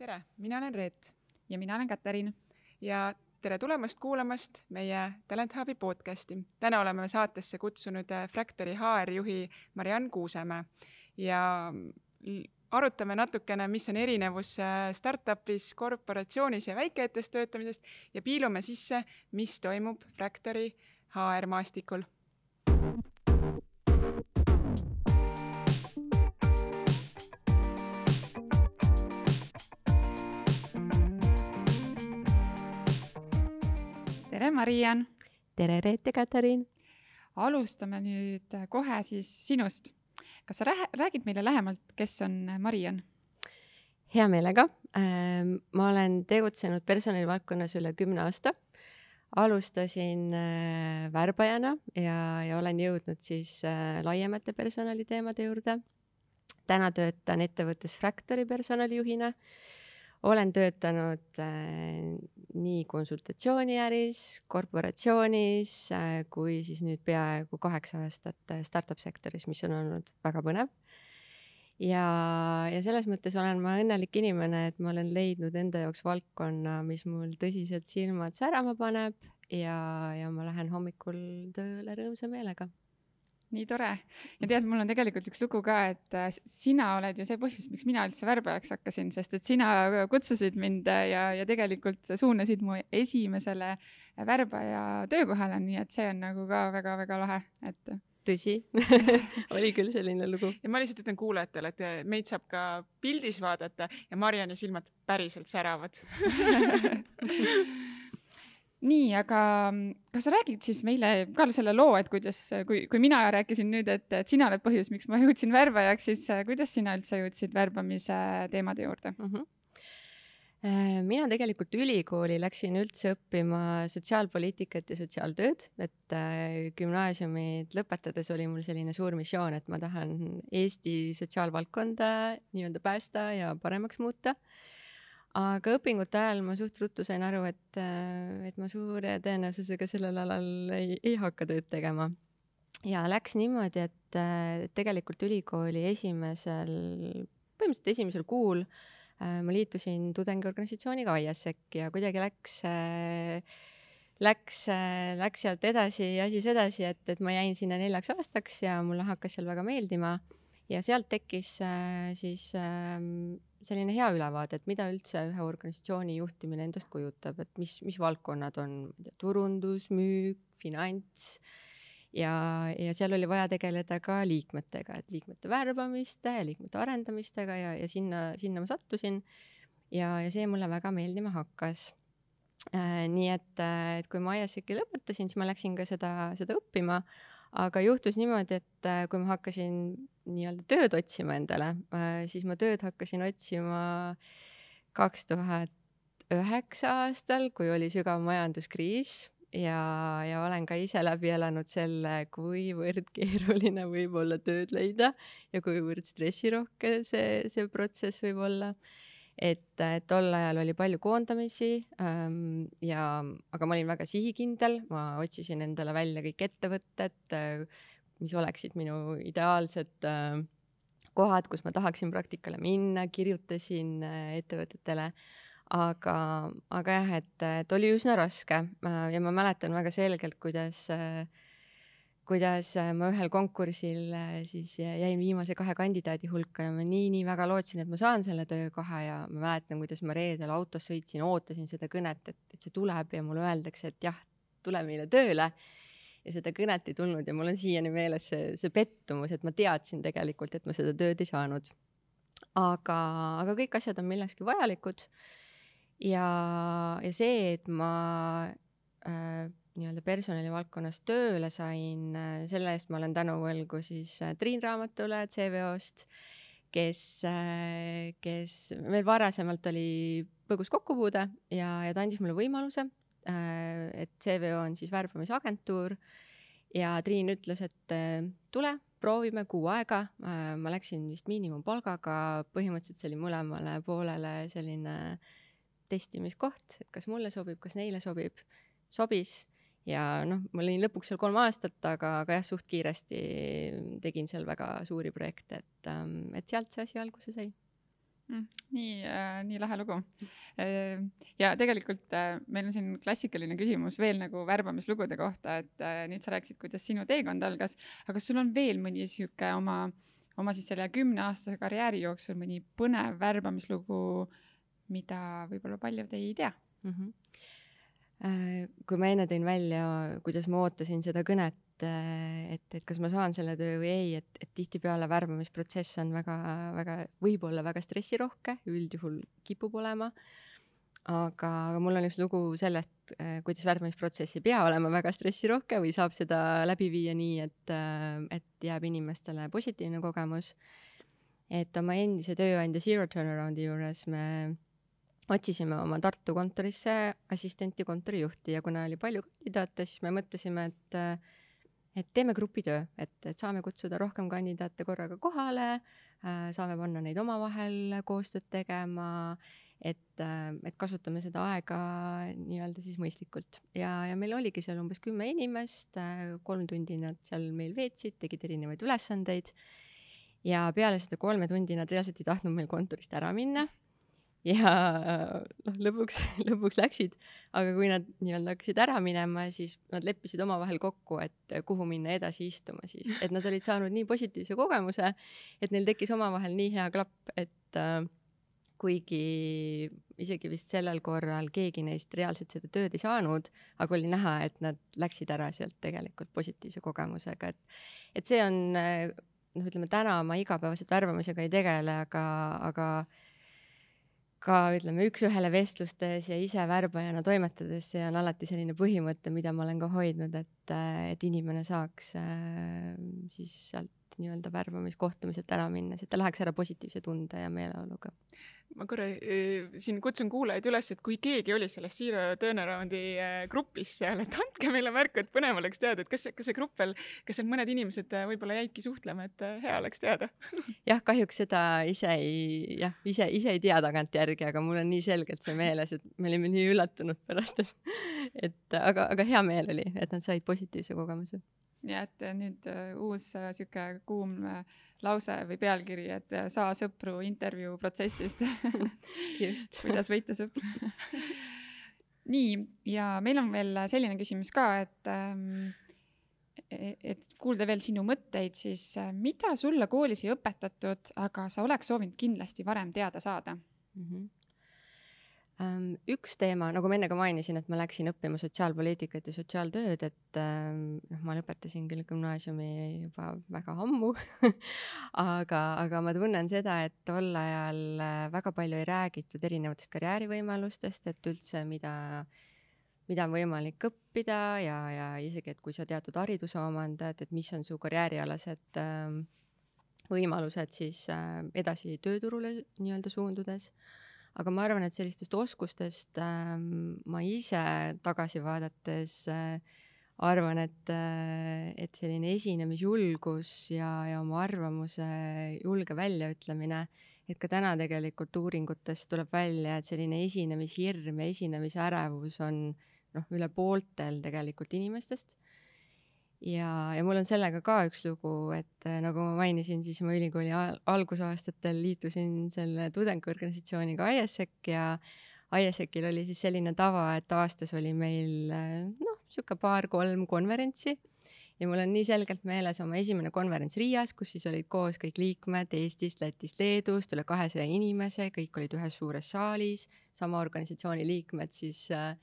tere, mina olen Reet ja mina olen Katariin. Ja tere tulemast kuulamast meie Talent Hubi podcasti. täna oleme saatesse kutsunud äh, Fractory HR juhi Mariann Kuusemäe. Ja arutame natukene, mis on erinevus äh, startup'is, korporatsioonis ja väikeettevõttes töötamisest ja piilume sisse, mis toimub Fractory HR maastikul Mariann! tere, Reet ja Katariin! alustame nüüd kohe siis sinust. kas sa räägid meile lähemalt, kes on Mariann? hea meelega. Ähm, ma olen tegutsenud personalivaldkonnas üle kümne aasta. alustasin äh, värbajana ja, ja olen jõudnud siis äh, laiemate personaliteemade juurde. täna töötan ettevõttes Fractory personalijuhina olen töötanud äh, nii konsultatsiooniäris, korporatsioonis äh, kui siis nüüd peaaegu kaheksa aastat äh, startup sektoris, mis on olnud väga põnev. ja, ja selles mõttes olen ma õnnelik inimene, et ma olen leidnud enda jaoks valdkonna, mis mul tõsiselt silmad särama paneb ja, ja ma lähen hommikul tööle rõõmsa meelega nii tore. ja tead, mul on tegelikult üks lugu ka, et äh, sina oled ju see põhjus, miks mina üldse värbajaks hakkasin, sest et sina kutsusid mind äh, ja, ja tegelikult suunasid mu esimesele värbaja töökohale, nii et see on nagu ka väga-väga lahe, et tõsi oli küll selline lugu. ja ma lihtsalt ütlen kuulajatele, et meid saab ka pildis vaadata ja Marianni silmad päriselt säravad nii, aga mm, kas sa räägid siis meile ka selle loo, et kuidas, kui, kui mina rääkisin nüüd, et, et sina oled põhjus, miks ma jõudsin värbajaks, siis äh, kuidas sina üldse jõudsid värbamise teemade juurde mm? -hmm mina tegelikult ülikooli läksin üldse õppima sotsiaalpoliitikat ja sotsiaaltööd, et äh, gümnaasiumid lõpetades oli mul selline suur missioon, et ma tahan Eesti sotsiaalvaldkonda nii-öelda päästa ja paremaks muuta aga õpingute ajal ma suht ruttu sain aru, et, et ma suure tõenäosusega sellel alal ei, ei hakka tööd tegema. ja läks niimoodi, et tegelikult ülikooli esimesel, põhimõtteliselt esimesel kuul ma liitusin tudengiorganisatsiooniga ISEC ja kuidagi läks läks, läks sealt edasi asi edasi, et, et ma jäin sinna neljaks aastaks ja mulle hakkas seal väga meeldima ja sealt tekkis siis selline hea ülevaade, et mida üldse ühe organisatsiooni juhtimine endast kujutab, et mis, mis valdkonnad on, turundus, müük, finants ja, ja seal oli vaja tegeleda ka liikmetega, et liikmete värbamiste liikmete arendamistega ja, ja sinna, sinna ma sattusin. ja, ja see mulle väga meeldima hakkas äh,. nii et, äh, et kui ma ISEC-i lõpetasin, siis ma läksin ka seda, seda õppima aga juhtus niimoodi, et äh, kui ma hakkasin nii-öelda tööd otsima endale, äh, siis ma tööd hakkasin otsima kaks tuhat üheksa aastal, kui oli sügav majanduskriis. Ja, ja olen ka ise läbi elanud selle, kuivõrd keeruline võib olla tööd leida ja kuivõrd stressirohke see, see protsess võib olla et tol ajal oli palju koondamisi ähm, ja, aga ma olin väga sihikindel, ma otsisin endale välja kõik ettevõtted äh,, mis oleksid minu ideaalsed äh, kohad, kus ma tahaksin praktikale minna, kirjutasin äh, ettevõtetele. Aga, aga jah, et, et oli üsna raske äh, ja ma mäletan väga selgelt, kuidas äh, kuidas äh, ma ühel konkursil äh, siis jäin viimase kahe kandidaadi hulka ja ma nii-nii väga lootsin, et ma saan selle töökoha ja ma mäletan, kuidas ma reedel autos sõitsin, ootasin seda kõnet, et, et see tuleb ja mulle öeldakse, et jah, tule meile tööle. ja seda kõnet ei tulnud ja mul on siiani meeles see, see pettumus, et ma teadsin tegelikult, et ma seda tööd ei saanud. aga, aga kõik asjad on millekski vajalikud. ja, ja see, et ma äh, nii-öelda personalivaldkonnas tööle sain, äh, selle eest ma olen tänu võlgu siis äh, Triin Raamatule CVO-st, kes, äh, kes meil varasemalt oli põgus kokkupuude ja, ja ta andis mulle võimaluse, et CVO on siis värbamisagentuur ja Triin ütles, et tule, proovime kuu aega. ma läksin vist miinimumpalgaga, põhimõtteliselt see oli mõlemale poolele selline testimiskoht, et kas mulle sobib, kas neile sobib. sobis ja noh, ma olin lõpuks seal kolm aastat, aga, aga jah, suht kiiresti tegin seal väga suuri projekte, et, ähm, et sealt see asi alguse sai mm,. nii äh,, nii lahe lugu. ja tegelikult äh, meil on siin klassikaline küsimus veel nagu värbamislugude kohta, et äh, nüüd sa rääkisid, kuidas sinu teekond algas, aga kas sul on veel mõni sihuke oma, oma siis selle kümneaastase karjääri jooksul mõni põnev värbamislugu, mida võib-olla paljud ei tea mm? -hmm. Kui ma enne tõin välja, kuidas ma ootasin seda kõnet et, et, et kas ma saan selle töö või ei, et, et tihtipeale värbamisprotsess on väga, väga, võib-olla väga stressirohke, üldjuhul kipub olema. aga, aga mul on üks lugu sellest, kuidas värbamisprotsess ei pea olema väga stressirohke või saab seda läbi viia nii, et, et jääb inimestele positiivne kogemus. et oma endise tööandja Zero Turnaroundi juures me otsisime oma Tartu kontorisse assistenti kontorijuhti ja kuna oli palju kandidaate, siis me mõtlesime, et et teeme grupitöö, et, et saame kutsuda rohkem kandidaate korraga kohale saame panna neid omavahel koostööd tegema, et et kasutame seda aega nii-öelda siis mõistlikult. ja, ja meil oligi seal umbes kümme inimest kolm tundi nad seal meil veetsid, tegid erinevaid ülesandeid ja peale seda kolme tundi nad reaalselt ei tahtnud meil kontorist ära minna ja noh, lõpuks, lõpuks läksid, aga kui nad nii-öelda hakkasid ära minema, siis nad leppisid omavahel kokku, et kuhu minna edasi istuma siis, et nad olid saanud nii positiivse kogemuse, et neil tekkis omavahel nii hea klapp, et äh, kuigi isegi vist sellel korral keegi neist reaalselt seda tööd ei saanud, aga oli näha, et nad läksid ära sealt tegelikult positiivse kogemusega, et, et see on noh, ütleme täna ma igapäevaselt värbamisega ei tegele, aga, aga ka ütleme üks-ühele vestlustes ja ise värbajana toimetades, see on alati selline põhimõte, mida ma olen ka hoidnud, et, et inimene saaks äh, siis sealt nii-öelda värbamiskohtumiselt ära minnes, et ta läheks ära positiivse tunde ja meeleoluga. Ma korra äh, siin kutsun kuulajaid üles, et kui keegi oli selles Zero Turnaroundi äh, grupis seal, et andke meile märku, et põnev oleks teada, et kas, kas see grupp veel, kas seal mõned inimesed äh, võib-olla jäidki suhtlema, et hea oleks teada. Jah, kahjuks seda ise ei, jah, ise, ise ei tea tagantjärgi, aga mul on nii selgelt see meeles, et me olime nii üllatunud pärast, et, et aga, aga hea meel oli, et nad said positiivse kogemuse ja et nüüd uh, uus uh, sihuke kuum lause või pealkiri, et saa sõpru intervjuu protsessist. Just. Kuidas võita sõpru. Nii, ja meil on veel selline küsimus ka, et um, et kuulda veel sinu mõtteid, siis mida sulle koolis ei õpetatud, aga sa oleks soovinud kindlasti varem teada saada? Mm? -hmm üks teema, nagu ma enne ka mainisin, et ma läksin õppima sotsiaalpoliitikat ja sotsiaaltööd, et noh, ma lõpetasin küll gümnaasiumi juba väga ammu aga, aga ma tunnen seda, et tol ajal äh, väga palju ei räägitud erinevatest karjäärivõimalustest, et üldse, mida, mida on võimalik õppida ja, ja isegi, et kui sa teatud hariduse omandad, et mis on su karjäärialased võimalused siis edasi tööturule nii-öelda suundudes aga ma arvan, et sellistest oskustest äh, ma ise tagasi vaadates äh, arvan, et äh,, et selline esinemisjulgus ja, ja oma arvamuse julge väljaütlemine, et ka täna tegelikult uuringutest tuleb välja, et selline esinemishirm ja esinemise ärevus on noh, üle pooltel tegelikult inimestest ja, ja mul on sellega ka üks lugu, et äh, nagu ma mainisin, siis ma ülikooli algusaastatel liitusin selle tudengiorganisatsiooniga ISEC ja ISEC-il oli siis selline tava, et aastas oli meil äh, noh, sihuke paar-kolm konverentsi. Ja mul on nii selgelt meeles oma esimene konverents Riias, kus siis olid koos kõik liikmed Eestist, Lätist, Leedust, üle kahesaja inimese, kõik olid ühes suures saalis, sama organisatsiooni liikmed siis äh,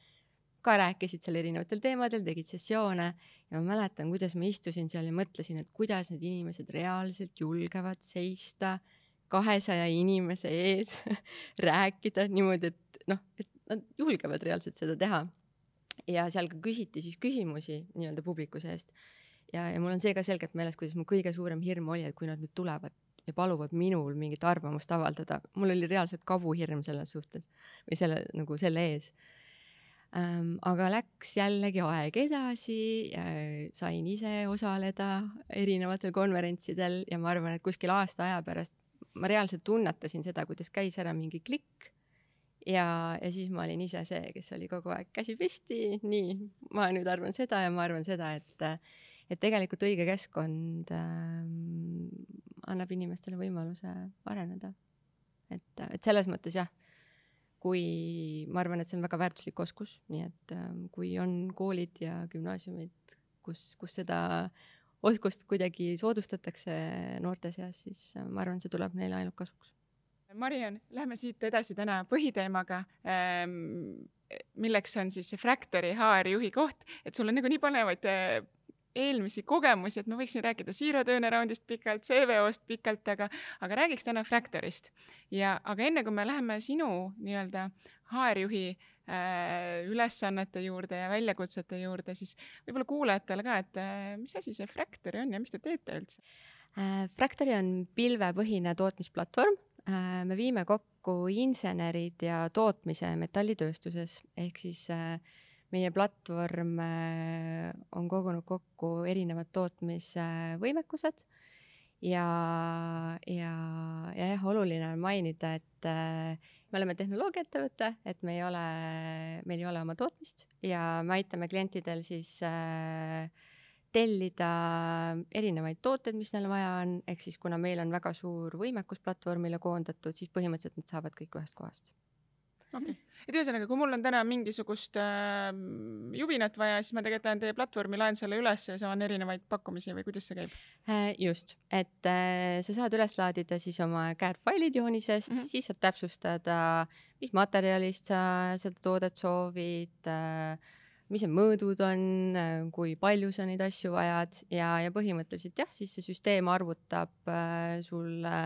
ka rääkisid seal erinevatel teemadel, tegid sessioone ja ma mäletan, kuidas ma istusin seal ja mõtlesin, et kuidas need inimesed reaalselt julgevad seista kahesaja inimese ees rääkida niimoodi, et noh, et nad julgevad reaalselt seda teha. ja seal ka küsiti siis küsimusi nii-öelda publiku seest. ja, ja mul on see ka selgelt meeles, kuidas mu kõige suurem hirm oli, et kui nad nüüd tulevad ja paluvad minul mingit arvamust avaldada, mul oli reaalselt kabuhirm selles suhtes või selle nagu selle ees. Aga läks jällegi aeg edasi sain ise osaleda erinevatel konverentsidel ja ma arvan, et kuskil aasta aja pärast ma reaalselt tunnetasin seda, kuidas käis ära mingi klikk. Ja, ja siis ma olin ise see, kes oli kogu aeg käsi püsti, nii, ma nüüd arvan seda ja ma arvan seda, et, et tegelikult õige keskkond äh, annab inimestele võimaluse areneda. Et, et selles mõttes jah, kui ma arvan, et see on väga väärtuslik oskus, nii et ähm, kui on koolid ja gümnaasiumid, kus, kus seda oskust kuidagi soodustatakse noorte seas, siis äh, ma arvan, see tuleb neile ainult kasuks. Mariann, lähme siit edasi täna põhiteemaga ähm,, milleks on siis see Fractory HR juhi koht, et sul on nagu nii põnevaid äh, eelmisi kogemusi, et ma võiksin rääkida Zero turnaround'ist pikalt, CVO-st pikalt, aga, aga räägiks täna Fractorist. ja, aga enne kui me läheme sinu nii-öelda HR-juhi äh, ülesannete juurde ja väljakutsete juurde, siis võib-olla kuulajatele ka, et äh, mis asi see Fractory on ja mis te teete üldse äh,? Fractory on pilvepõhine tootmisplatvorm äh,. me viime kokku insenerid ja tootmise metallitööstuses ehk siis äh, meie platvorm äh, on kogunud kokku erinevad tootmisvõimekused. Ja, ja, ja jah, oluline on mainida, et äh, me oleme tehnoloogiaettevõte, et me ei ole, meil ei ole oma tootmist. Ja me aitame klientidel siis äh, tellida erinevaid tooteid, mis neil vaja on, ehk siis kuna meil on väga suur võimekus platvormile koondatud, siis põhimõtteliselt nad saavad kõik ühest kohast okay., et ühesõnaga, kui mul on täna mingisugust äh, jubinat vaja, siis ma tegelikult lähen teie platvormi, laen selle üles ja saan erinevaid pakkumisi või kuidas see käib äh,? just, et äh, sa saad üles laadida siis oma CAD failid joonisest mm, -hmm. siis saad täpsustada, mis materjalist sa seda toodet soovid äh,, mis need mõõdud on, äh, kui palju sa neid asju vajad ja, ja põhimõtteliselt jah, siis see süsteem arvutab äh, sulle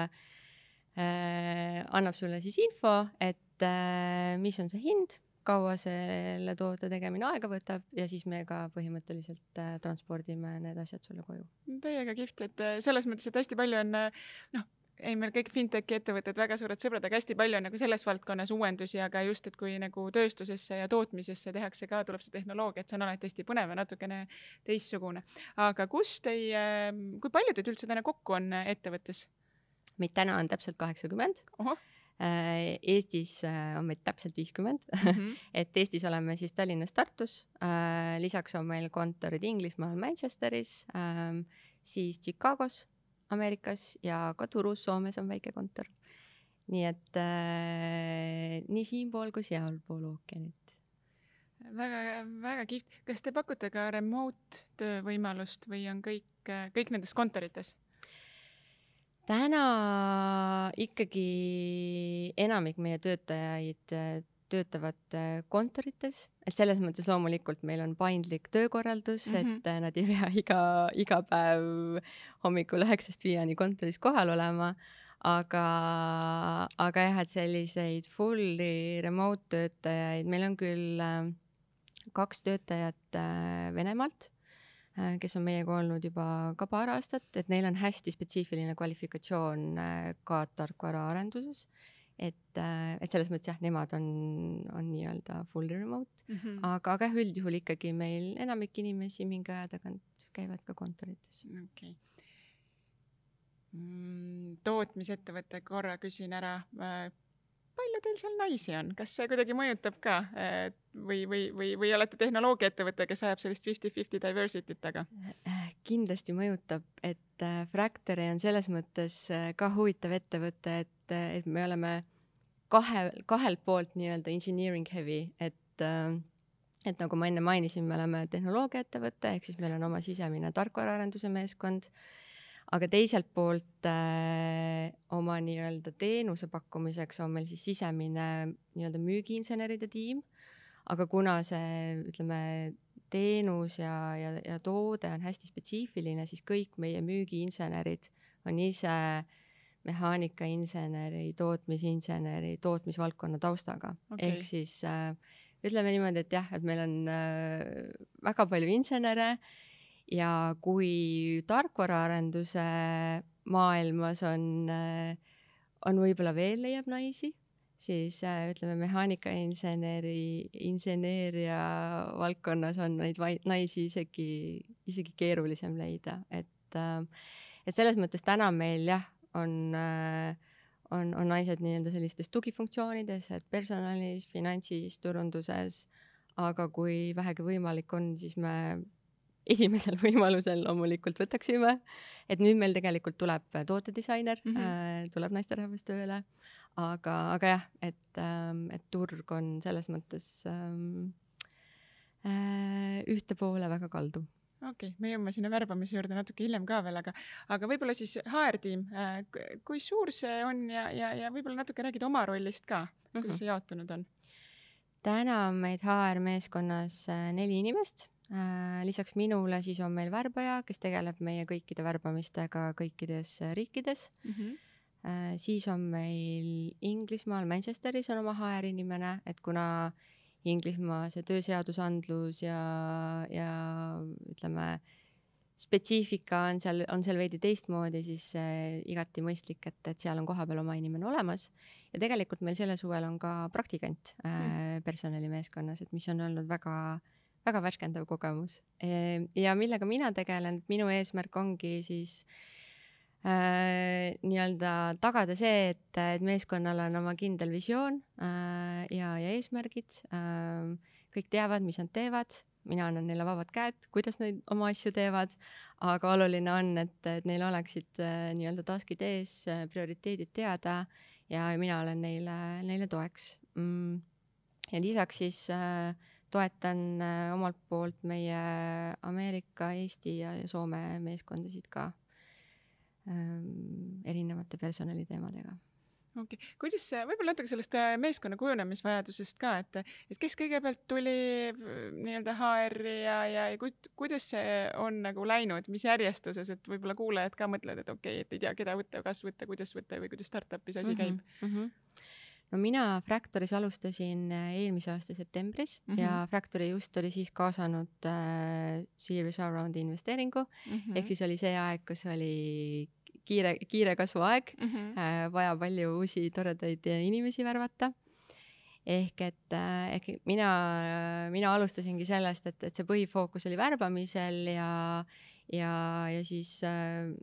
äh,, annab sulle siis info, et et äh, mis on see hind, kaua selle toote tegemine aega võtab ja siis me ka põhimõtteliselt äh, transpordime need asjad sulle koju. täiega kihvt, et äh, selles mõttes, et hästi palju on noh, ei, meil kõik fintechi ettevõtted, väga suured sõbrad, aga hästi palju on nagu selles valdkonnas uuendusi, aga just, et kui nagu tööstusesse ja tootmisesse tehakse ka, tuleb see tehnoloogia, et see on alati hästi põnev ja natukene teistsugune. aga kus teie, kui palju teid üldse täna kokku on ettevõttes? meid täna on täpselt kaheksakümmend. Äh, Eestis äh, on meid täpselt viiskümmend mm, -hmm. et Eestis oleme siis Tallinnas, Tartus, äh, lisaks on meil kontorid Inglismaal, Manchesteris, ähm, siis Chicagos Ameerikas ja ka Turus, Soomes on väike kontor. nii et äh, nii siinpool kui sealpool ookeanit väga, väga kihvt. kas te pakute ka remote töö võimalust või on kõik, kõik nendes kontorites? Täna ikkagi enamik meie töötajaid äh, töötavad äh, kontorites, et selles mõttes loomulikult meil on paindlik töökorraldus mm, -hmm. et äh, nad ei pea iga, iga päev hommikul üheksast viieni kontoris kohal olema, aga, aga jah, et selliseid fully remote töötajaid, meil on küll kaks töötajat Venemaalt kes on meiega olnud juba ka paar aastat, et neil on hästi spetsiifiline kvalifikatsioon äh, ka tarkvaraarenduses. et, äh, et selles mõttes jah, nemad on, on nii-öelda fully remote mm, -hmm. aga, aga üldjuhul ikkagi meil enamik inimesi mingi aja tagant käivad ka kontorites. okei okay. mm,. tootmisettevõtte korra küsin ära palju teil seal naisi on, kas see kuidagi mõjutab ka või, või, või, või olete tehnoloogiaettevõte, kes ajab sellist fifty-fifty diversity't taga? kindlasti mõjutab, et äh, Fractory on selles mõttes äh, ka huvitav ettevõte, et, äh, et me oleme kahe, kahelt poolt nii-öelda engineering heavy, et et nagu ma enne mainisin, me oleme tehnoloogiaettevõte, ehk siis meil on oma sisemine tarkvaraarenduse meeskond aga teiselt poolt äh, oma nii-öelda teenuse pakkumiseks on meil siis sisemine nii-öelda müügiinseneride tiim, aga kuna see, ütleme, teenus ja, ja, ja toode on hästi spetsiifiline, siis kõik meie müügiinsenerid on ise mehaanikainseneri, tootmisinseneri, tootmisvaldkonna taustaga. Okay.. ehk siis äh, ütleme niimoodi, et jah, et meil on äh, väga palju insenere ja kui tarkvaraarenduse maailmas on, on võib-olla veel leiab naisi, siis ütleme, mehaanikainseneri, inseneeria valdkonnas on neid naisi isegi, isegi keerulisem leida, et, et selles mõttes täna meil jah, on, on, on naised nii-öelda sellistes tugifunktsioonides, et personalis, finantsis, turunduses, aga kui vähegi võimalik on, siis me esimesel võimalusel loomulikult võtaksime. et nüüd meil tegelikult tuleb tootedisainer mm, -hmm. äh, tuleb naisterahvas tööle, aga, aga jah, et, et turg on selles mõttes ähm, äh, ühte poole väga kaldu okei okay,, me jõuame sinna värbamise juurde natuke hiljem ka veel, aga, aga võib-olla siis HR-tiim, äh, kui suur see on ja, ja, ja võib-olla natuke räägid oma rollist ka, kuidas mm -hmm. see jaotunud on? täna on meid HR-meeskonnas äh, neli inimest. Äh, lisaks minule siis on meil värbaja, kes tegeleb meie kõikide värbamistega kõikides riikides mm. -hmm. siis on meil Inglismaal Manchesteris on oma HR inimene, et kuna äh, Inglismaa see tööseadusandlus ja, ja ütleme, spetsiifika on seal, on seal veidi teistmoodi, siis äh, igati mõistlik, et, et seal on kohapeal oma inimene olemas. ja tegelikult meil sellel suvel on ka praktikant äh, mm. personalimeeskonnas, et mis on olnud väga, väga värskendav kogemus e,. ja millega mina tegelen, minu eesmärk ongi siis äh, nii-öelda tagada see, et, et meeskonnal on oma kindel visioon äh, ja, ja eesmärgid äh,. kõik teavad, mis nad teevad, mina annan neile vabad käed, kuidas nad oma asju teevad, aga oluline on, et, et neil oleksid äh, nii-öelda task'id ees äh,, prioriteedid teada ja mina olen neile, neile toeks mm.. ja lisaks siis äh, toetan äh, omalt poolt meie Ameerika, Eesti ja, Soome meeskondasid ka ähm, erinevate personaliteemadega okei okay., kuidas see, võib-olla natuke sellest äh, meeskonna kujunemisvajadusest ka, et, et kes kõigepealt tuli äh, nii-öelda HR-i ja, ja, ja ku, kuidas see on nagu läinud, mis järjestuses, et võib-olla kuulajad ka mõtlevad, et okei okay,, et ei tea, keda võtta, kas võtta, kuidas võtta või kuidas startup'is asi mm -hmm, käib mm. -hmm no mina Fractoris alustasin äh, eelmise aasta septembris mm -hmm. ja Fractori just oli siis kaasanud äh, Series A round'i investeeringu mm -hmm. ehk siis oli see aeg, kus oli kiire, kiire kasvuaeg mm, -hmm. äh, vaja palju uusi toredaid inimesi värvata. ehk et äh,, ehk mina, mina alustasingi sellest, et, et see põhifookus oli värbamisel ja, ja, ja siis äh,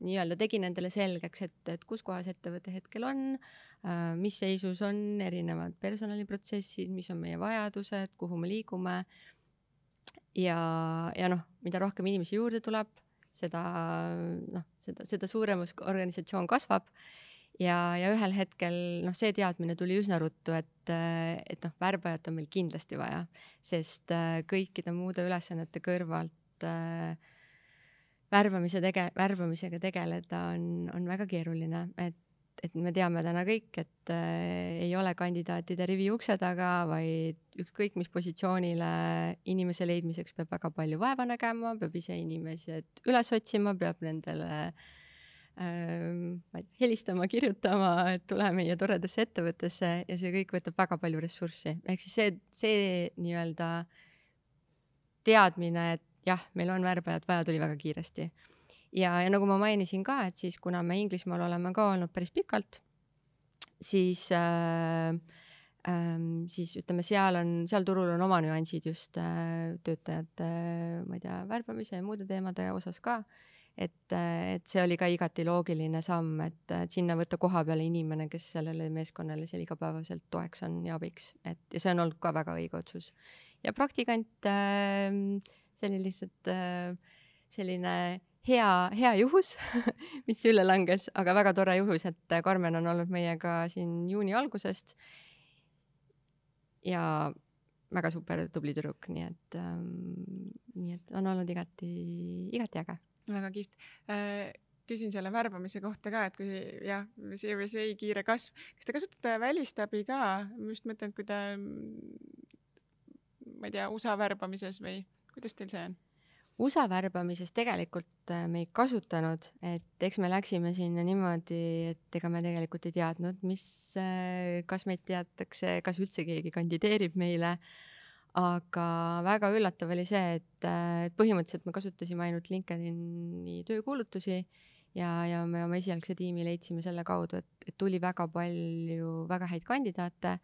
nii-öelda tegin endale selgeks, et, et kus kohas ettevõte hetkel on Äh, mis seisus on erinevad personaliprotsessid, mis on meie vajadused, kuhu me liigume. ja, ja noh, mida rohkem inimesi juurde tuleb, seda noh, seda, seda suurem organisatsioon kasvab. ja, ja ühel hetkel noh, see teadmine tuli üsna ruttu, et, et noh, värbajat on meil kindlasti vaja, sest äh, kõikide muude ülesannete kõrvalt äh, värbamise tege-, värbamisega tegeleda on, on väga keeruline, et et me teame täna kõik, et äh, ei ole kandidaatide rivi ukse taga, vaid ükskõik mis positsioonile inimese leidmiseks peab väga palju vaeva nägema, peab ise inimesed üles otsima, peab nendele ähm, helistama, kirjutama, et tule meie toredasse ettevõttesse ja see kõik võtab väga palju ressurssi. ehk siis see, see nii-öelda teadmine, et jah, meil on värbajat vaja, tuli väga kiiresti ja, ja nagu ma mainisin ka, et siis kuna me Inglismaal oleme ka olnud päris pikalt, siis äh, ähm, siis ütleme, seal on, seal turul on oma nüansid just äh, töötajate äh,, ma ei tea, värbamise ja muude teemade osas ka. et, et see oli ka igati loogiline samm, et, et sinna võtta koha peale inimene, kes sellele meeskonnale seal igapäevaselt toeks on ja abiks, et ja see on olnud ka väga õige otsus. ja praktikant äh,, see oli lihtsalt äh, selline hea, hea juhus mis sülle langes, aga väga tore juhus, et Karmen on olnud meiega siin juuni algusest. ja väga super tubli tüdruk, nii et ähm,, nii et on olnud igati, igati äge. väga kihvt äh, küsin selle värbamise kohta ka, et kui jah, Series A kiire kasv, kas te kasutate välistabi ka, ma just mõtlen, et kui te, ma ei tea, USA värbamises või kuidas teil see on? USA värbamises tegelikult äh, me ei kasutanud, et eks me läksime sinna niimoodi, et ega me tegelikult ei teadnud, mis, äh, kas meid teatakse, kas üldse keegi kandideerib meile. aga väga üllatav oli see, et, äh, põhimõtteliselt me kasutasime ainult LinkedIni töökuulutusi ja, ja me oma esialgse tiimi leidsime selle kaudu, et, et tuli väga palju väga häid kandidaate.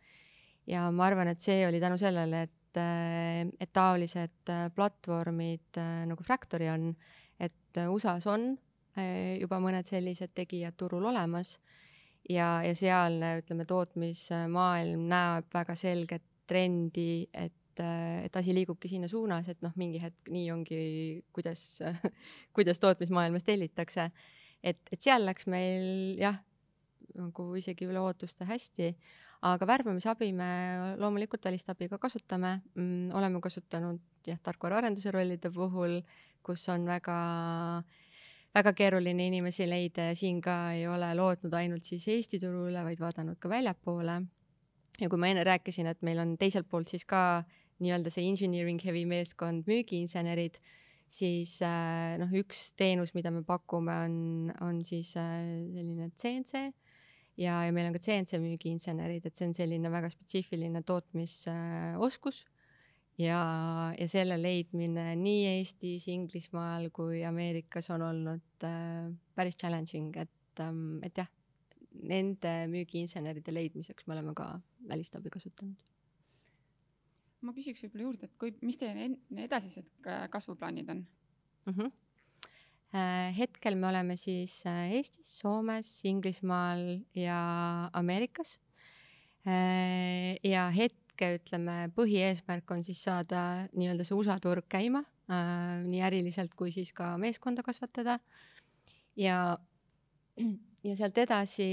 ja ma arvan, et see oli tänu sellele, et et, äh, et taolised äh, platvormid äh, nagu Fractory on, et USA-s on juba mõned sellised tegijad turul olemas ja, ja sealne, ütleme, tootmismaailm näeb väga selget trendi, et et asi liigubki sinna suunas, et noh, mingi hetk nii ongi, kuidas kuidas tootmismaailmas tellitakse. et, et seal läks meil jah, nagu isegi üle ootuste hästi. Aga värbamisabi me loomulikult välistabi ka kasutame mm,, oleme kasutanud jah, tarkvaraarenduse rollide puhul, kus on väga väga keeruline inimesi leida ja siin ka ei ole lootnud ainult siis Eesti turule, vaid vaadanud ka väljapoole. ja kui ma enne rääkisin, et meil on teiselt poolt siis ka nii-öelda see engineering heavy meeskond, müügiinsenerid, siis äh, noh, üks teenus, mida me pakume, on, on siis äh, selline CNC ja, ja meil on ka CNC müügiinsenerid, et see on selline väga spetsiifiline tootmisoskus ja, ja selle leidmine nii Eestis, Inglismaal kui Ameerikas on olnud äh, päris challenging, et ähm,, et jah, nende müügiinseneride leidmiseks me oleme ka välistabi kasutanud ma küsiks võib-olla juurde, et kui, mis teie edasised kasvuplaanid on mm? -hmm. Hetkel me oleme siis äh, Eestis, Soomes, Inglismaal ja Ameerikas. Äh, ja hetke, ütleme, põhieesmärk on siis saada nii-öelda see USA turg käima, nii äriliselt kui siis ka meeskonda kasvatada. ja, ja sealt edasi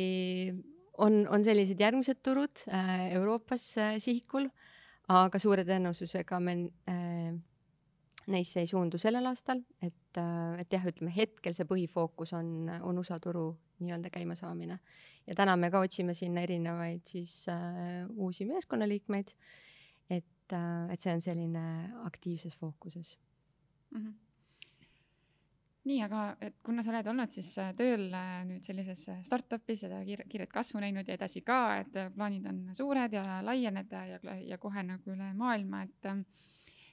on, on sellised järgmised turud Euroopas sihikul aga suure tõenäosusega me äh, neisse ei suundu sellel aastal, et äh,, et jah, ütleme hetkel see põhifookus on, on USA turu nii-öelda käimasaamine. ja täna me ka otsime sinna erinevaid siis äh, uusi meeskonnaliikmeid, et äh,, et see on selline aktiivses fookuses mm. -hmm nii, aga et kuna sa oled olnud siis äh, tööl äh, nüüd sellises startup'is ja kiire, kiiret kasvu näinud ja edasi ka, et plaanid on suured ja laieneda ja, ja kohe nagu üle maailma, et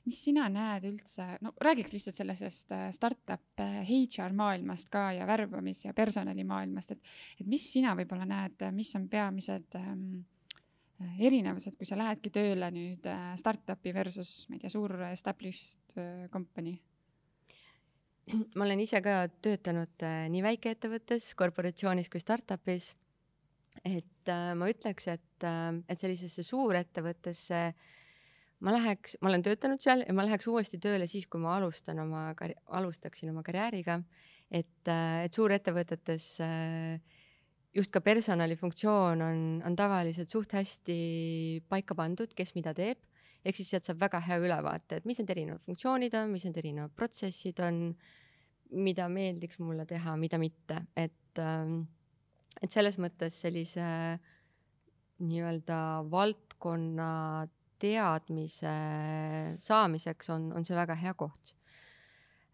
mis sina näed üldse, no räägiks lihtsalt sellisest startup HR maailmast ka ja värbamis- ja personalimaailmast, et, et mis sina võib-olla näed, mis on peamised ähm, erinevused, kui sa lähedki tööle nüüd startup'i versus, ma ei tea, suur established company ma olen ise ka töötanud äh, nii väikeettevõttes, korporatsioonis kui startup'is. et äh, ma ütleks, et äh,, et sellisesse suurettevõttesse ma läheks, ma olen töötanud seal ja ma läheks uuesti tööle siis, kui ma alustan oma, alustaksin oma karjääriga. et äh,, et suurettevõtetes äh, just ka personalifunktsioon on, on tavaliselt suht hästi paika pandud, kes mida teeb ehk siis sealt saab väga hea ülevaate, et mis need erinevad funktsioonid on, mis need erinevad protsessid on, mida meeldiks mulle teha, mida mitte, et ähm, et selles mõttes sellise nii-öelda valdkonna teadmise saamiseks on, on see väga hea koht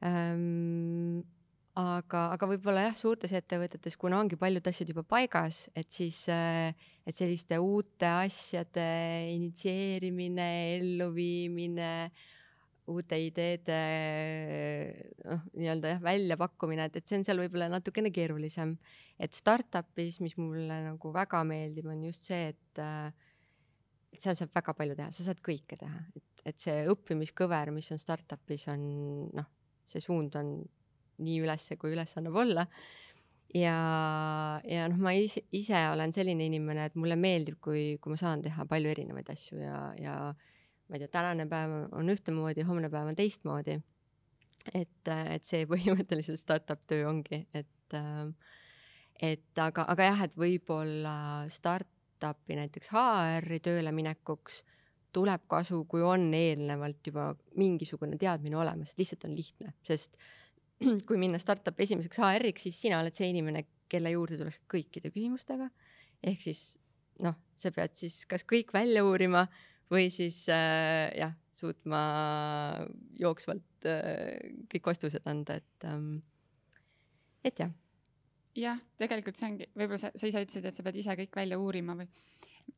ähm, aga, aga võib-olla jah, suurtes ettevõtetes, kuna ongi paljud asjad juba paigas, et siis, et selliste uute asjade initsieerimine, elluviimine, uute ideede noh, nii-öelda jah, väljapakkumine, et, et see on seal võib-olla natukene keerulisem. et startup'is, mis mulle nagu väga meeldib, on just see, et äh, et seal saab väga palju teha, sa saad kõike teha, et, et see õppimiskõver, mis on startup'is, on noh, see suund on nii ülesse, kui üles annab olla. ja, ja noh, ma ise, ise olen selline inimene, et mulle meeldib, kui, kui ma saan teha palju erinevaid asju ja, ja ma ei tea, tänane päev on ühtemoodi, homne päev on teistmoodi. et, et see põhimõtteliselt startup töö ongi, et, et aga, aga jah, et võib-olla startup'i näiteks HR-i tööle minekuks tuleb kasu, kui on eelnevalt juba mingisugune teadmine olemas, lihtsalt on lihtne, sest kui minna startup'i esimeseks HR-iks, siis sina oled see inimene, kelle juurde tuleks kõikide küsimustega. ehk siis noh, sa pead siis kas kõik välja uurima või siis äh, jah, suutma jooksvalt äh, kõik vastused anda, et ähm,, et jah. Jah, tegelikult see ongi, võib-olla sa, sa ise ütlesid, et sa pead ise kõik välja uurima või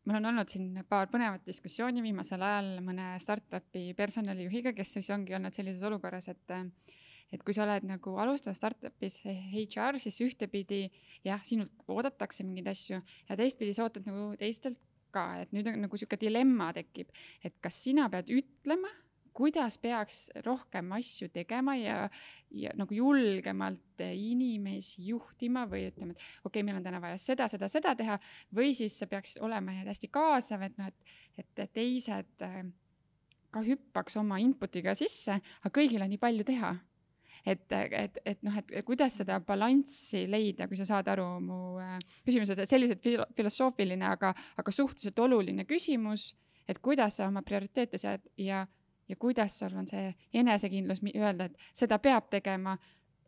mul on olnud siin paar põnevat diskussiooni viimasel ajal mõne startup'i personalijuhiga, kes siis ongi olnud sellises olukorras, et et kui sa oled nagu alustav startup'is HR, siis ühtepidi jah, sinult oodatakse mingeid asju ja teistpidi sa ootad nagu teistelt ka, et nüüd on nagu sihuke dilemma tekib, et kas sina pead ütlema, kuidas peaks rohkem asju tegema ja, ja nagu julgemalt inimesi juhtima või ütlema, et okei okay,, meil on täna vaja seda, seda, seda teha või siis sa peaks olema hästi kaasav, et noh, et, et teised äh, ka hüppaks oma input'iga sisse, aga kõigil on nii palju teha. Et, et, et noh, et kuidas seda balanssi leida, kui sa saad aru mu äh, küsimusest, et sellised filo filosoofiline, aga, aga suhteliselt oluline küsimus, et kuidas sa oma prioriteete sead ja, ja kuidas sul on see enesekindlus öelda, et seda peab tegema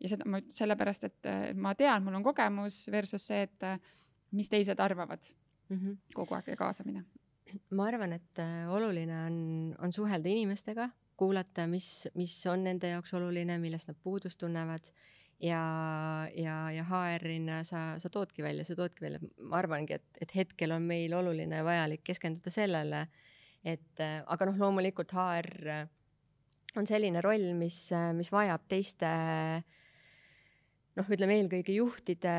ja seda ma sellepärast, et ma tean, mul on kogemus versus see, et mis teised arvavad mm -hmm. kogu aeg ja kaasamine. ma arvan, et äh, oluline on, on suhelda inimestega, kuulata, mis, mis on nende jaoks oluline, millest nad puudust tunnevad ja, ja, ja HR-ina sa, sa toodki välja, sa toodki välja, ma arvangi, et, et hetkel on meil oluline ja vajalik keskenduda sellele, et äh, aga noh, loomulikult HR on selline roll, mis, mis vajab teiste äh, noh, ütleme eelkõige juhtide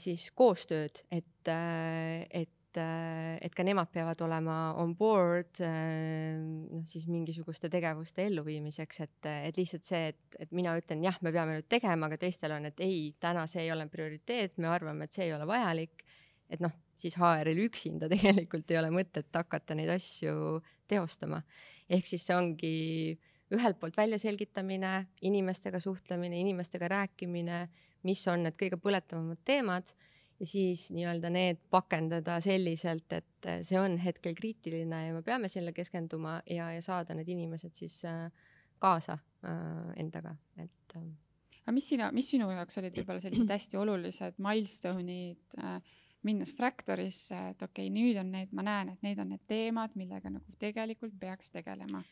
siis koostööd, et, et et ka nemad peavad olema on board noh, siis mingisuguste tegevuste elluviimiseks, et, et lihtsalt see, et, et mina ütlen jah, me peame nüüd tegema, aga teistel on, et ei, täna see ei ole prioriteet, me arvame, et see ei ole vajalik. et noh, siis HR-il üksinda tegelikult ei ole mõtet hakata neid asju teostama. ehk siis see ongi ühelt poolt väljaselgitamine, inimestega suhtlemine, inimestega rääkimine mis on need kõige põletavamad teemad ja siis nii-öelda need pakendada selliselt, et see on hetkel kriitiline ja me peame sellele keskenduma ja, ja saada need inimesed siis äh, kaasa äh, endaga, et äh.. aga mis sina, mis sinu jaoks olid võib-olla sellised hästi olulised milstone'id äh, minnes Fractorisse, et okei okay,, nüüd on need, ma näen, et need on need teemad, millega nagu tegelikult peaks tegelema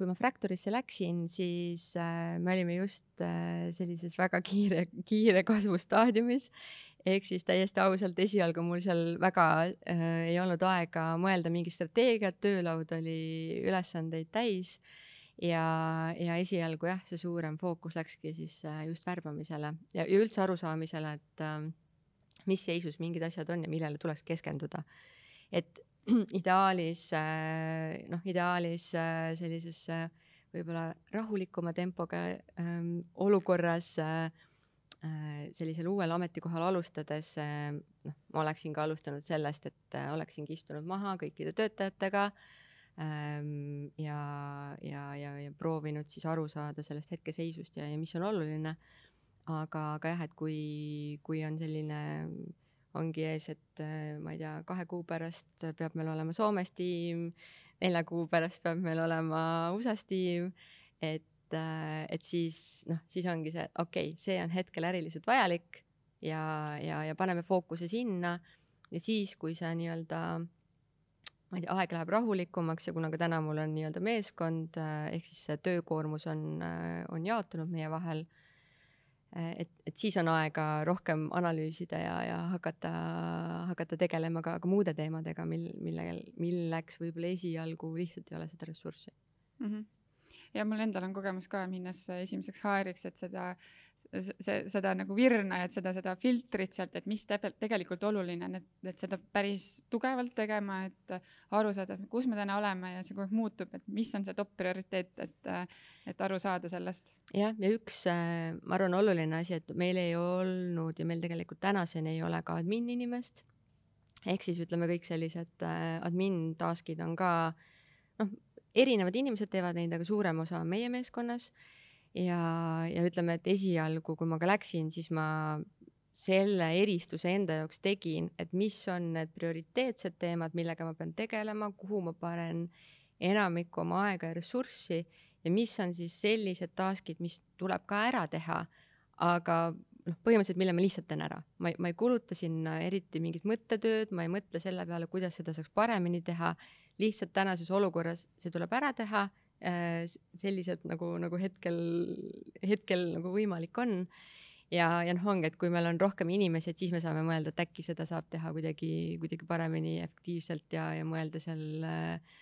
kui ma Fractorisse läksin, siis äh, me olime just äh, sellises väga kiire, kiire kasvustaadiumis. ehk siis täiesti ausalt, esialgu mul seal väga äh, ei olnud aega mõelda mingi strateegiat, töölaud oli ülesandeid täis. ja, ja esialgu jah, see suurem fookus läkski siis äh, just värbamisele ja, ja üldse arusaamisele, et äh, mis seisus mingid asjad on ja millele tuleks keskenduda. et ideaalis äh, noh, ideaalis äh, sellises võib-olla rahulikuma tempoga ähm, olukorras äh, sellisel uuel ametikohal alustades noh, ma oleksin ka alustanud sellest, et oleksingi istunud maha kõikide töötajatega ähm, ja, ja, ja, ja proovinud siis aru saada sellest hetkeseisust ja, ja mis on oluline. Aga, aga jah, et kui, kui on selline ongi ees, et ma ei tea, kahe kuu pärast peab meil olema Soomes tiim, nelja kuu pärast peab meil olema USA-s tiim, et, et siis noh, siis ongi see, okei okay,, see on hetkel äriliselt vajalik ja, ja, ja paneme fookuse sinna. Ja siis, kui see nii-öelda ma ei tea, aeg läheb rahulikumaks ja kuna ka täna mul on nii-öelda meeskond ehk siis see töökoormus on, on jaotunud meie vahel et, et siis on aega rohkem analüüsida ja, ja hakata, hakata tegelema ka, ka muude teemadega, mil, millel, milleks võib-olla esialgu lihtsalt ei ole seda ressurssi mm. -hmm. ja mul endal on kogemus ka minnes esimeseks HR-iks, et seda see, seda nagu virna et seda, seda filtrit sealt, et mis te, tegelikult oluline on, et, et seda päris tugevalt tegema, et aru saada, kus me täna oleme ja see kogu aeg muutub, et mis on see top prioriteet, et, et aru saada sellest. jah, ja üks, äh, ma arvan, oluline asi, et meil ei olnud ja meil tegelikult tänaseni ei ole ka admin inimest. ehk siis ütleme, kõik sellised äh, admin task'id on ka noh, erinevad inimesed teevad neid, aga suurem osa on meie meeskonnas ja, ja ütleme, et esialgu, kui ma ka läksin, siis ma selle eristuse enda jaoks tegin, et mis on need prioriteetsed teemad, millega ma pean tegelema, kuhu ma panen enamikku oma aega ja ressurssi ja mis on siis sellised task'id, mis tuleb ka ära teha, aga noh, põhimõtteliselt, mille ma lihtsalt teen ära. ma ei, ma ei kuluta sinna eriti mingit mõttetööd, ma ei mõtle selle peale, kuidas seda saaks paremini teha, lihtsalt tänases olukorras see tuleb ära teha Äh, selliselt nagu, nagu hetkel, hetkel nagu võimalik on. ja, ja noh, ongi, et kui meil on rohkem inimesi, et siis me saame mõelda, et äkki seda saab teha kuidagi, kuidagi paremini, efektiivselt ja, ja mõelda seal äh,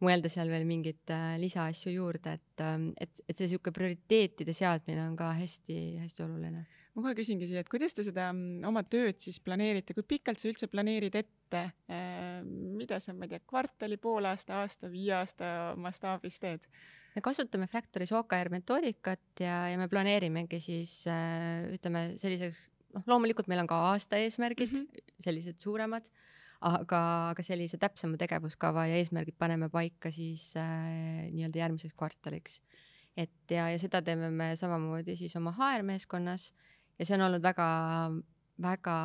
mõelda seal veel mingeid äh, lisaasju juurde, et, et, et see sihuke prioriteetide seadmine on ka hästi-hästi oluline ma kohe küsingi siia, et kuidas te seda mm, oma tööd siis planeerite, kui pikalt sa üldse planeerid ette, äh, mida sa, ma ei tea, kvartali, poolaasta, aasta, viie aasta mastaabis teed? me kasutame Fractoris OKR metoodikat ja, ja me planeerimegi siis äh, ütleme selliseks, noh, loomulikult meil on ka aasta eesmärgid mm, -hmm. sellised suuremad, aga, aga sellise täpsema tegevuskava ja eesmärgid paneme paika siis äh, nii-öelda järgmiseks kvartaliks et ja, ja seda teeme me samamoodi siis oma HR-meeskonnas ja see on olnud väga, väga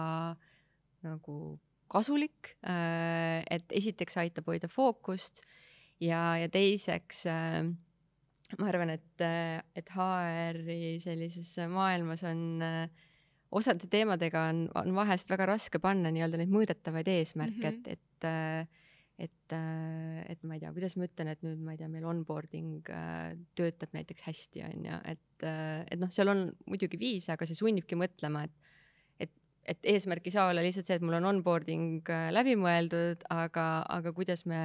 nagu kasulik, äh, et esiteks aitab hoida fookust ja, ja teiseks äh, ma arvan, et, et HR-i sellises maailmas on äh, osade teemadega on, on vahest väga raske panna nii-öelda neid mõõdetavaid eesmärke mm, -hmm. et, et et, et ma ei tea, kuidas ma ütlen, et nüüd ma ei tea, meil onboarding äh, töötab näiteks hästi, on ju, et, et noh, seal on muidugi viise, aga see sunnibki mõtlema, et et, et eesmärk ei saa olla lihtsalt see, et mul on onboarding äh, läbi mõeldud, aga, aga kuidas me,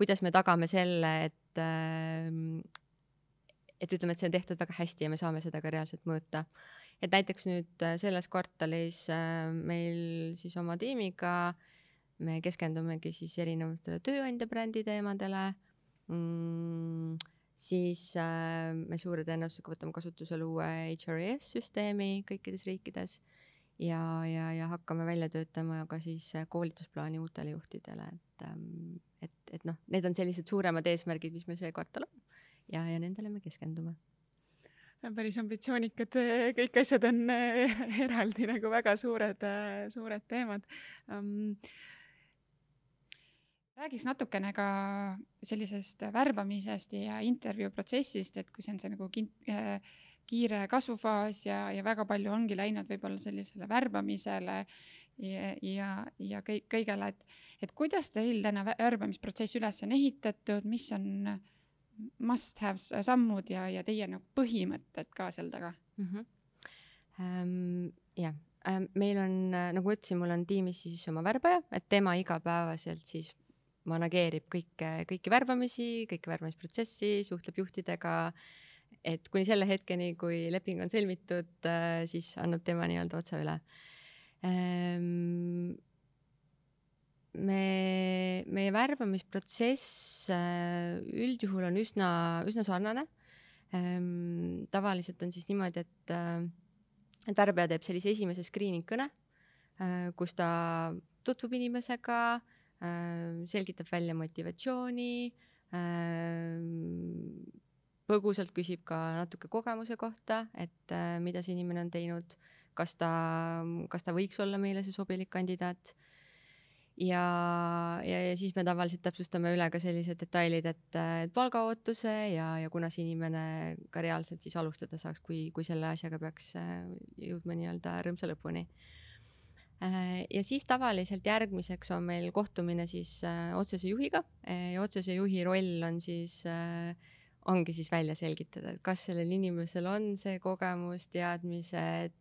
kuidas me tagame selle, et et ütleme, et see on tehtud väga hästi ja me saame seda ka reaalselt mõõta. Et näiteks nüüd äh, selles kvartalis äh, meil siis oma tiimiga me keskendumegi siis erinevatele tööandja brändi teemadele mm,. siis äh, me suure tõenäosusega võtame kasutusele uue HRIS süsteemi kõikides riikides ja, ja, ja hakkame välja töötama ka siis koolitusplaani uutele juhtidele, et, ähm, et, et noh, need on sellised suuremad eesmärgid, mis meil see kvartal on ja, ja nendele me keskendume päris ambitsioonikad, kõik asjad on eraldi nagu väga suured, suured teemad um, räägiks natukene ka sellisest värbamisest ja intervjuu protsessist, et kui see on see nagu kin-, äh, kiire kasvufaas ja, ja väga palju ongi läinud võib-olla sellisele värbamisele ja, ja, ja kõik, kõigele, et, et kuidas teil täna värbamisprotsess üles on ehitatud, mis on äh, must have sammud ja, ja teie nagu põhimõtted ka seal taga mm? -hmm. Um, jah um,, meil on, nagu ma ütlesin, mul on tiimis siis oma värbaja, et tema igapäevaselt siis manageerib kõike, kõiki värbamisi, kõike värbamisprotsessi, suhtleb juhtidega. et kuni selle hetkeni, kui leping on sõlmitud, äh, siis annab tema nii-öelda otsa üle um, me, meie värbamisprotsess äh, üldjuhul on üsna, üsna sarnane. Ehm, tavaliselt on siis niimoodi, et, äh, tarbija teeb sellise esimese screening kõne, kus ta tutvub inimesega, selgitab välja motivatsiooni, põgusalt küsib ka natuke kogemuse kohta, et mida see inimene on teinud, kas ta, kas ta võiks olla meile see sobilik kandidaat ja, ja, ja siis me tavaliselt täpsustame üle ka sellised detailid, et, palgaootuse ja, ja kuna see inimene ka reaalselt siis alustada saaks, kui, kui selle asjaga peaks äh, jõudma nii-öelda rõõmsa lõpuni. Äh, ja siis tavaliselt järgmiseks on meil kohtumine siis äh, otsese juhiga ja otsese juhi roll on siis ongi siis välja selgitada, et kas sellel inimesel on see kogemus, teadmised,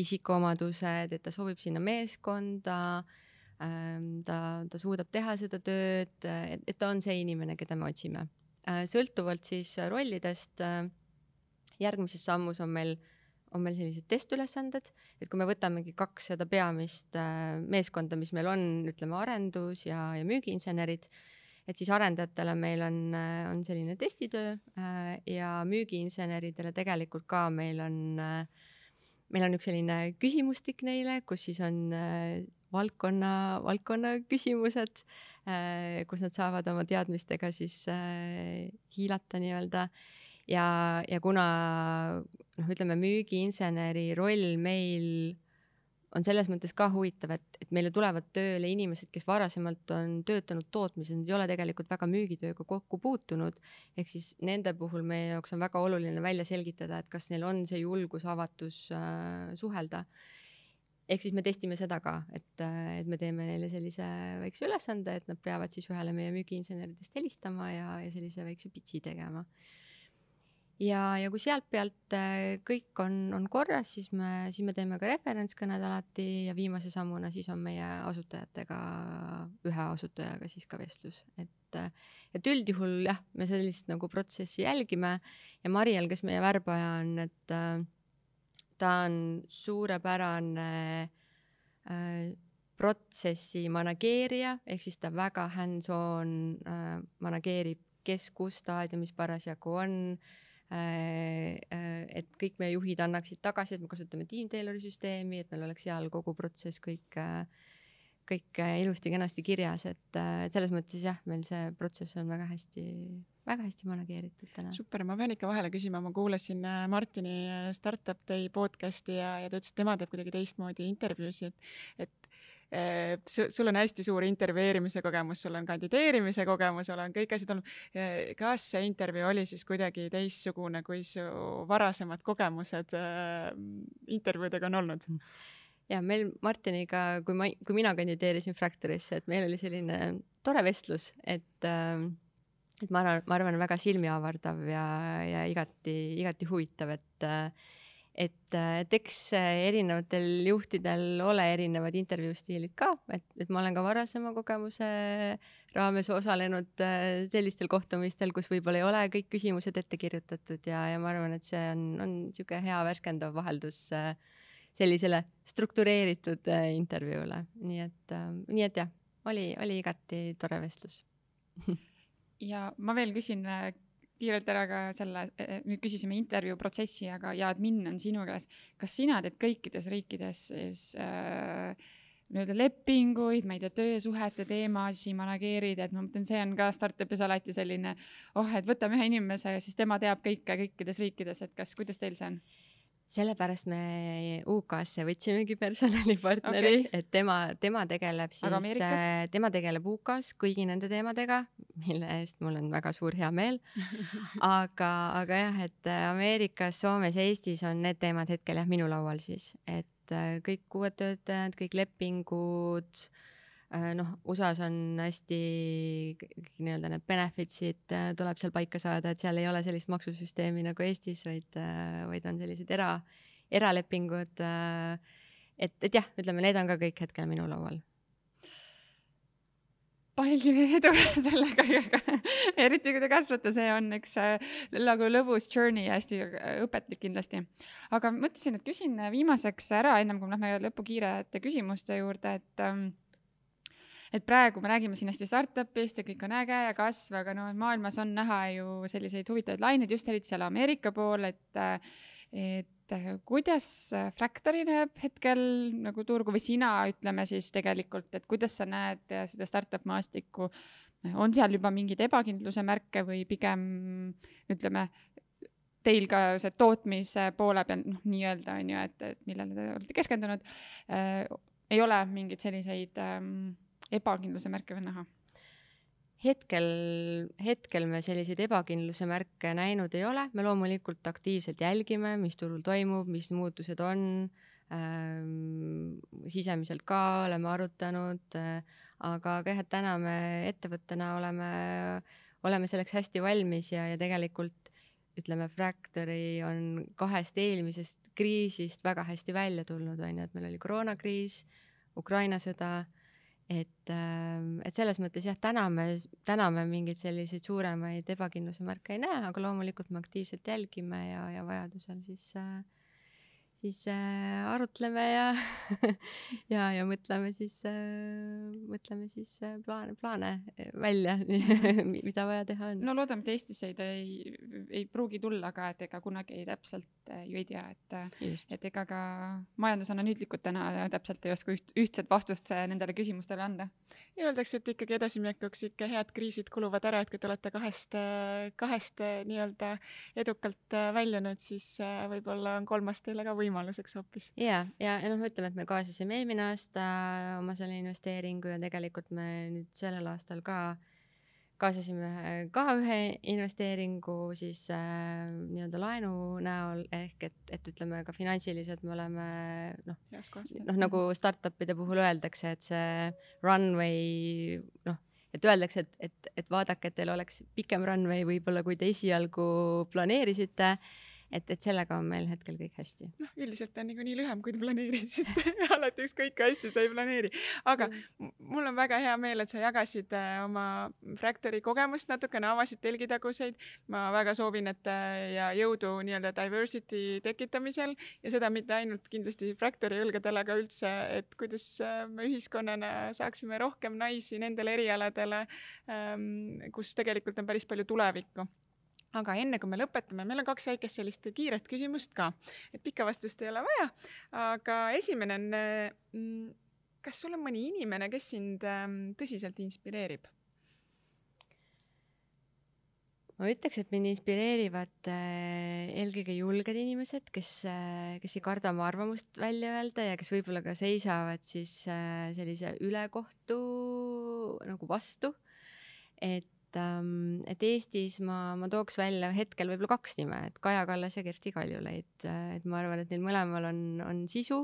isikuomadused, et ta sobib sinna meeskonda äh, Ähm, ta, ta suudab teha seda tööd, et, et ta on see inimene, keda me otsime. Äh, sõltuvalt siis rollidest, äh, järgmises sammus on meil, on meil sellised testülesanded, et kui me võtamegi kaks seda peamist äh, meeskonda, mis meil on, ütleme arendus ja, ja müügiinsenerid, et siis arendajatele meil on, on selline testitöö ja müügiinseneridele tegelikult ka meil on, meil on üks selline küsimustik neile, kus siis on valdkonna, valdkonna küsimused, äh, kus nad saavad oma teadmistega siis äh, hiilata nii-öelda. Ja, ja kuna noh, ütleme müügiinseneri roll meil on selles mõttes ka huvitav, et, et meile tulevad tööle inimesed, kes varasemalt on töötanud tootmises, nad ei ole tegelikult väga müügitööga kokku puutunud. ehk siis nende puhul meie jaoks on väga oluline välja selgitada, et kas neil on see julgus, avatus äh, suhelda ehk siis me testime seda ka, et, et me teeme neile sellise väikse ülesande, et nad peavad siis ühele meie müügiinseneridest helistama ja, ja sellise väikse pitch'i tegema. Ja, ja kui sealt pealt äh, kõik on, on korras, siis me, siis me teeme ka referentskõned alati ja viimase sammuna siis on meie asutajatega, ühe asutajaga siis ka vestlus, et, et üldjuhul jah, me sellist nagu protsessi jälgime ja Mariel, kes meie värbaja on, et äh, ta on suurepärane äh, protsessi manageerija, ehk siis ta väga hands-on äh, manageerib, kes kus staadiumis parasjagu on äh,. Äh et kõik meie juhid annaksid tagasi, et me kasutame Team Taylori süsteemi, et meil oleks seal kogu protsess kõik äh, kõik äh, ilusti-kenasti kirjas, et äh, selles mõttes jah, meil see protsess on väga hästi, väga hästi manageeritud täna. super, ma pean ikka vahele küsima, ma kuulasin äh, Martini Startup Day podcast'i ja, ja ta ütles, et tema teeb kuidagi teistmoodi intervjuusid, et sul on hästi suur intervjueerimise kogemus, sul on kandideerimise kogemus, sul on kõik asjad olnud. kas see intervjuu oli siis kuidagi teistsugune, kui su varasemad kogemused intervjuudega on olnud? ja meil Martiniga, kui ma, kui mina kandideerisin Fractorisse, et meil oli selline tore vestlus, et et ma arvan, ma arvan, väga silmiavardav ja, ja igati, igati huvitav, et äh, et, et eks erinevatel juhtidel ole erinevad intervjuu stiilid ka, et, et ma olen ka varasema kogemuse raames osalenud äh, sellistel kohtumistel, kus võib-olla ei ole kõik küsimused ette kirjutatud ja, ja ma arvan, et see on, on niisugune hea värskendav vaheldus äh, sellisele struktureeritud äh, intervjuule, nii et, äh, nii et jah, oli, oli igati tore vestlus. Ja ma veel küsin äh, kiirelt ära ka selle, nüüd küsisime intervjuu protsessi, aga ja admin on sinu käes. kas sina teed kõikides riikides siis äh, nii-öelda lepinguid, ma ei tea, töösuhete teemasid manageerid, et ma mõtlen, see on ka startup'is alati selline, oh, et võtame ühe inimese ja siis tema teab kõike kõikides riikides, et kas, kuidas teil see on? Sellepärast me UK-sse võtsimegi personalipartneri okay., et tema, tema tegeleb siis, äh, tema tegeleb UK-s kõigi nende teemadega, mille eest mul on väga suur heameel. aga, aga jah, et äh, Ameerikas, Soomes, Eestis on need teemad hetkel jah minu laual siis, et äh, kõik uued töötajad, kõik lepingud noh, USA-s on hästi nii-öelda need benefits'id äh, tuleb seal paika saada, et seal ei ole sellist maksusüsteemi nagu Eestis, vaid, äh, vaid on sellised era, eralepingud. et, et jah, ütleme, need on ka kõik hetkel minu laual palju edu selle kõigega eriti kui te kasvate, see on üks nagu lõbus journey ja hästi õpetlik kindlasti. aga mõtlesin, et küsin viimaseks ära, ennem kui me lähme lõpukiirete küsimuste juurde, et ähm, et praegu me räägime siin hästi startup'ist ja kõik on äge ja kasv, aga no maailmas on näha ju selliseid huvitavaid laineid just eriti seal Ameerika pool, et, et kuidas Fractory näeb hetkel nagu turgu või sina, ütleme siis tegelikult, et kuidas sa näed seda startup maastikku? on seal juba mingeid ebakindluse märke või pigem ütleme, teil ka see tootmise poole peal, noh, nii-öelda on ju, et, et millele te olete keskendunud äh,, ei ole mingeid selliseid ähm, ebakindluse märke veel näha? hetkel, hetkel me selliseid ebakindluse märke näinud ei ole, me loomulikult aktiivselt jälgime, mis turul toimub, mis muutused on ähm,, sisemiselt ka oleme arutanud äh,, aga jah, et täna me ettevõttena oleme, oleme selleks hästi valmis ja, ja tegelikult ütleme, Fractory on kahest eelmisest kriisist väga hästi välja tulnud, on ju, et meil oli koroonakriis, Ukraina sõda et, ähm, et selles mõttes jah, täna me, täna me mingeid selliseid suuremaid ebakindluse märke ei näe, aga loomulikult me aktiivselt jälgime ja, ja vajadusel siis äh, siis äh, arutleme ja ja, ja mõtleme siis äh,, mõtleme siis äh, plaane, plaane äh, välja mida vaja teha on. no loodame, et Eestisse ei, ei pruugi tulla, aga et ega kunagi ei täpselt äh, ju ei tea, et, äh, et ega ka majandusanalüütikud täna täpselt ei oska üht, ühtset vastust nendele küsimustele anda. ja öeldakse, et ikkagi edasiminekuks ikka head kriisid kuluvad ära, et kui te olete kahest, kahest nii-öelda edukalt väljunud, siis võib-olla on kolmas teile ka võimalik võimaluseks hoopis. ja, ja, ja noh, ütleme, et me kaasasime eelmine aasta oma selle investeeringu ja tegelikult me nüüd sellel aastal ka kaasasime ka ühe investeeringu siis äh, nii-öelda laenu näol ehk et, et ütleme ka finantsiliselt me oleme noh, noh nagu startup'ide puhul öeldakse, et see runway noh, et öeldakse, et, et, et vaadake, et teil oleks pikem runway võib-olla, kui te esialgu planeerisite et, et sellega on meil hetkel kõik hästi. noh, üldiselt on niikuinii lühem, kui te planeerisite alati ükskõik kui hästi sa ei planeeri. aga mm. mul on väga hea meel, et sa jagasid äh, oma Fractory kogemust natukene, avasid telgitaguseid. ma väga soovin, et äh, ja jõudu nii-öelda diversity tekitamisel ja seda mitte ainult kindlasti Fractory õlgadel, aga üldse, et kuidas äh, me ühiskonnana saaksime rohkem naisi nendele erialadele, ähm, kus tegelikult on päris palju tulevikku aga enne kui me lõpetame, meil on kaks väikest sellist kiiret küsimust ka, et pikka vastust ei ole vaja, aga esimene on, mm, kas sul on mõni inimene, kes sind ähm, tõsiselt inspireerib? ma ütleks, et mind inspireerivad äh, eelkõige julged inimesed, kes äh,, kes ei karda oma arvamust välja öelda ja kes võib-olla ka seisavad siis äh, sellise ülekohtu nagu vastu. et ähm,, et Eestis ma, ma tooks välja hetkel võib-olla kaks nime, et Kaja Kallas ja Kersti Kaljulaid, et ma arvan, et neil mõlemal on, on sisu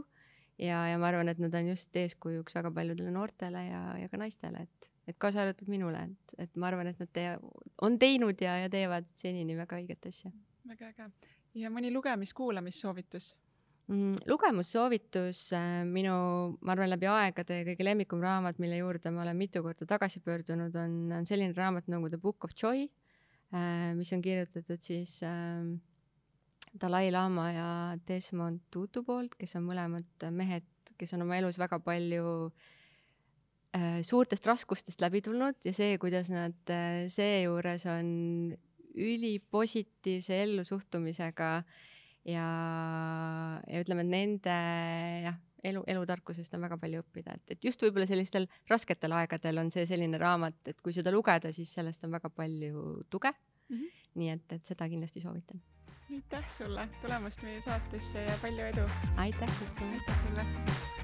ja, ja ma arvan, et nad on just eeskujuks väga paljudele noortele ja, ja ka naistele, et et kaasa arvatud minule, et, et ma arvan, et nad tee-, on teinud ja, ja teevad senini väga õiget asja. väga äge. ja mõni lugemis-kuulamissoovitus? Lugemissoovitus äh, minu, ma arvan, läbi aegade kõige lemmikum raamat, mille juurde ma olen mitu korda tagasi pöördunud, on, on selline raamat nagu The Book of Joy äh,, mis on kirjutatud siis äh, Dalai Lama ja Desmond Tutu poolt, kes on mõlemad mehed, kes on oma elus väga palju äh, Äh, suurtest raskustest läbi tulnud ja see, kuidas nad äh, seejuures on ülipositiivse ellusuhtumisega ja, ja ütleme, et nende jah, elu, elutarkusest on väga palju õppida, et, et just võib-olla sellistel rasketel aegadel on see selline raamat, et kui seda lugeda, siis sellest on väga palju tuge mm. -hmm. nii et, et seda kindlasti soovitan. aitäh sulle tulemast meie saatesse ja palju edu! aitäh kutsumast! aitäh sulle!